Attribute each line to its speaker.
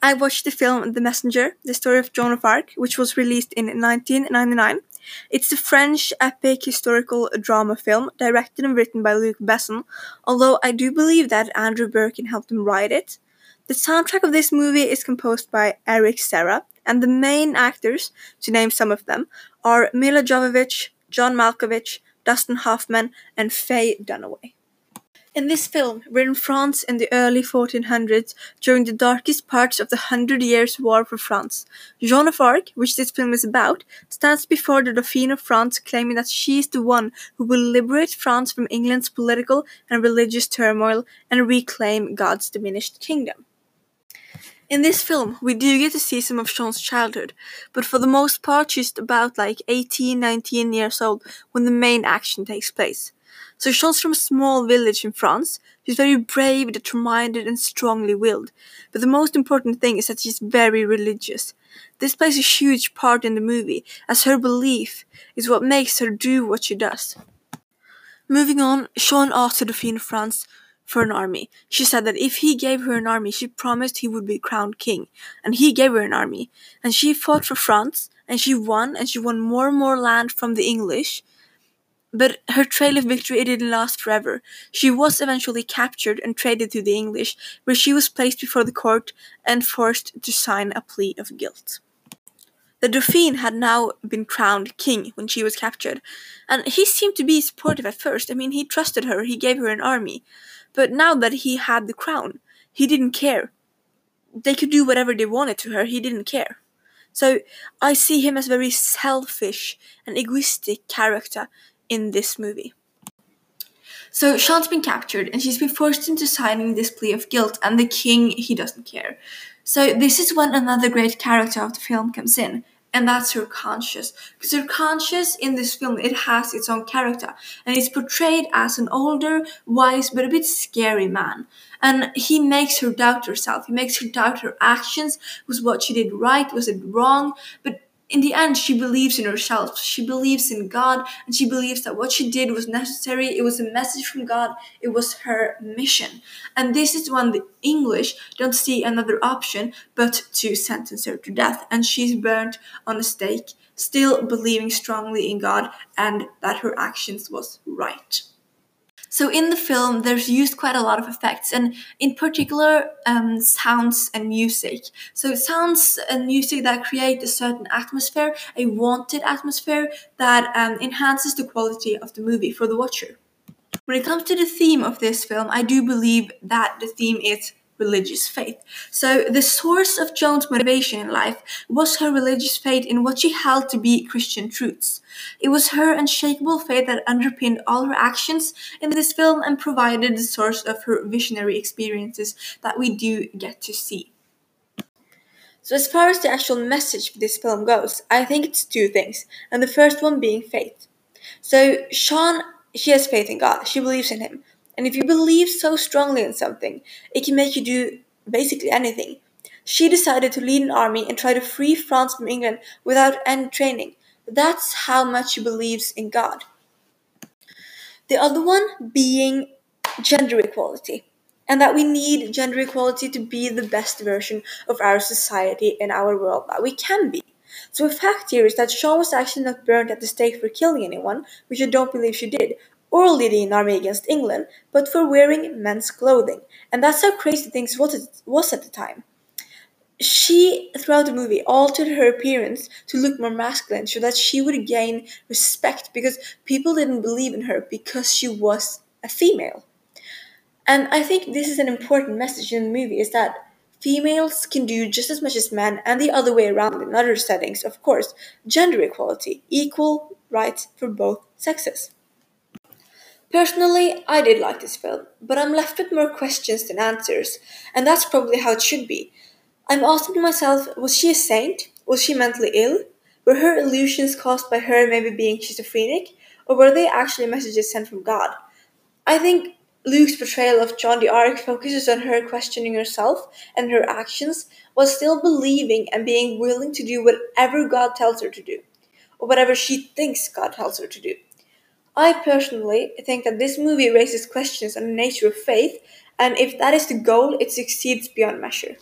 Speaker 1: I watched the film The Messenger, the story of Joan of Arc, which was released in 1999. It's a French epic historical drama film directed and written by Luc Besson, although I do believe that Andrew Birkin helped him write it. The soundtrack of this movie is composed by Eric Serra, and the main actors, to name some of them, are Milla Jovovich, John Malkovich, Dustin Hoffman, and Faye Dunaway. In this film, we're in France in the early 1400s during the darkest parts of the Hundred Years' War for France. Joan of Arc, which this film is about, stands before the Dauphin of France claiming that she is the one who will liberate France from England's political and religious turmoil and reclaim God's diminished kingdom. In this film, we do get to see some of Jean's childhood, but for the most part, she's about like 18, 19 years old when the main action takes place. So Jean's from a small village in France. She's very brave, determined, and strongly willed. But the most important thing is that she's very religious. This plays a huge part in the movie, as her belief is what makes her do what she does. Moving on, Jean asked the Dauphin of France for an army. She said that if he gave her an army, she promised he would be crowned king. And he gave her an army. And she fought for France, and she won, and she won more and more land from the English. But her trail of victory didn't last forever. She was eventually captured and traded to the English, where she was placed before the court and forced to sign a plea of guilt. The Dauphin had now been crowned king when she was captured, and he seemed to be supportive at first. I mean, he trusted her, he gave her an army. But now that he had the crown, he didn't care. They could do whatever they wanted to her, he didn't care. So I see him as a very selfish and egoistic character in this movie. So Jean's been captured and she's been forced into signing this plea of guilt, and the king, he doesn't care. So this is when another great character of the film comes in, and that's her conscience. Because her conscience in this film, it has its own character, and it's portrayed as an older, wise, but a bit scary man. And he makes her doubt herself. He makes her doubt her actions. Was what she did right? Was it wrong? But in the end, she believes in herself. She believes in God, and she believes that what she did was necessary. It was a message from God. It was her mission. And this is when the English don't see another option but to sentence her to death. And she's burnt on a stake, still believing strongly in God and that her actions was right. So in the film, there's used quite a lot of effects, and in particular, um, sounds and music. So sounds and music that create a certain atmosphere, a wanted atmosphere that um, enhances the quality of the movie for the watcher. When it comes to the theme of this film, I do believe that the theme is religious faith. So the source of Joan's motivation in life was her religious faith in what she held to be Christian truths. It was her unshakable faith that underpinned all her actions in this film and provided the source of her visionary experiences that we do get to see. So, as far as the actual message of this film goes, I think it's two things, and the first one being faith. So, Jean, she has faith in God, she believes in Him, and if you believe so strongly in something, it can make you do basically anything. She decided to lead an army and try to free France from England without any training. That's how much she believes in God. The other one being gender equality, and that we need gender equality to be the best version of our society and our world that we can be. So, a fact here is that Jean was actually not burned at the stake for killing anyone, which I don't believe she did, or leading an army against England, but for wearing men's clothing. And that's how crazy things was at the time. She, throughout the movie, altered her appearance to look more masculine so that she would gain respect because people didn't believe in her because she was a female. And I think this is an important message in the movie is that females can do just as much as men and the other way around in other settings, of course. Gender equality, equal rights for both sexes. Personally, I did like this film, but I'm left with more questions than answers, and that's probably how it should be. I'm asking myself was she a saint? Was she mentally ill? Were her illusions caused by her maybe being schizophrenic? Or were they actually messages sent from God? I think Luc's portrayal of John the d'Arc focuses on her questioning herself and her actions while still believing and being willing to do whatever God tells her to do, or whatever she thinks God tells her to do. I personally think that this movie raises questions on the nature of faith, and if that is the goal, it succeeds beyond measure.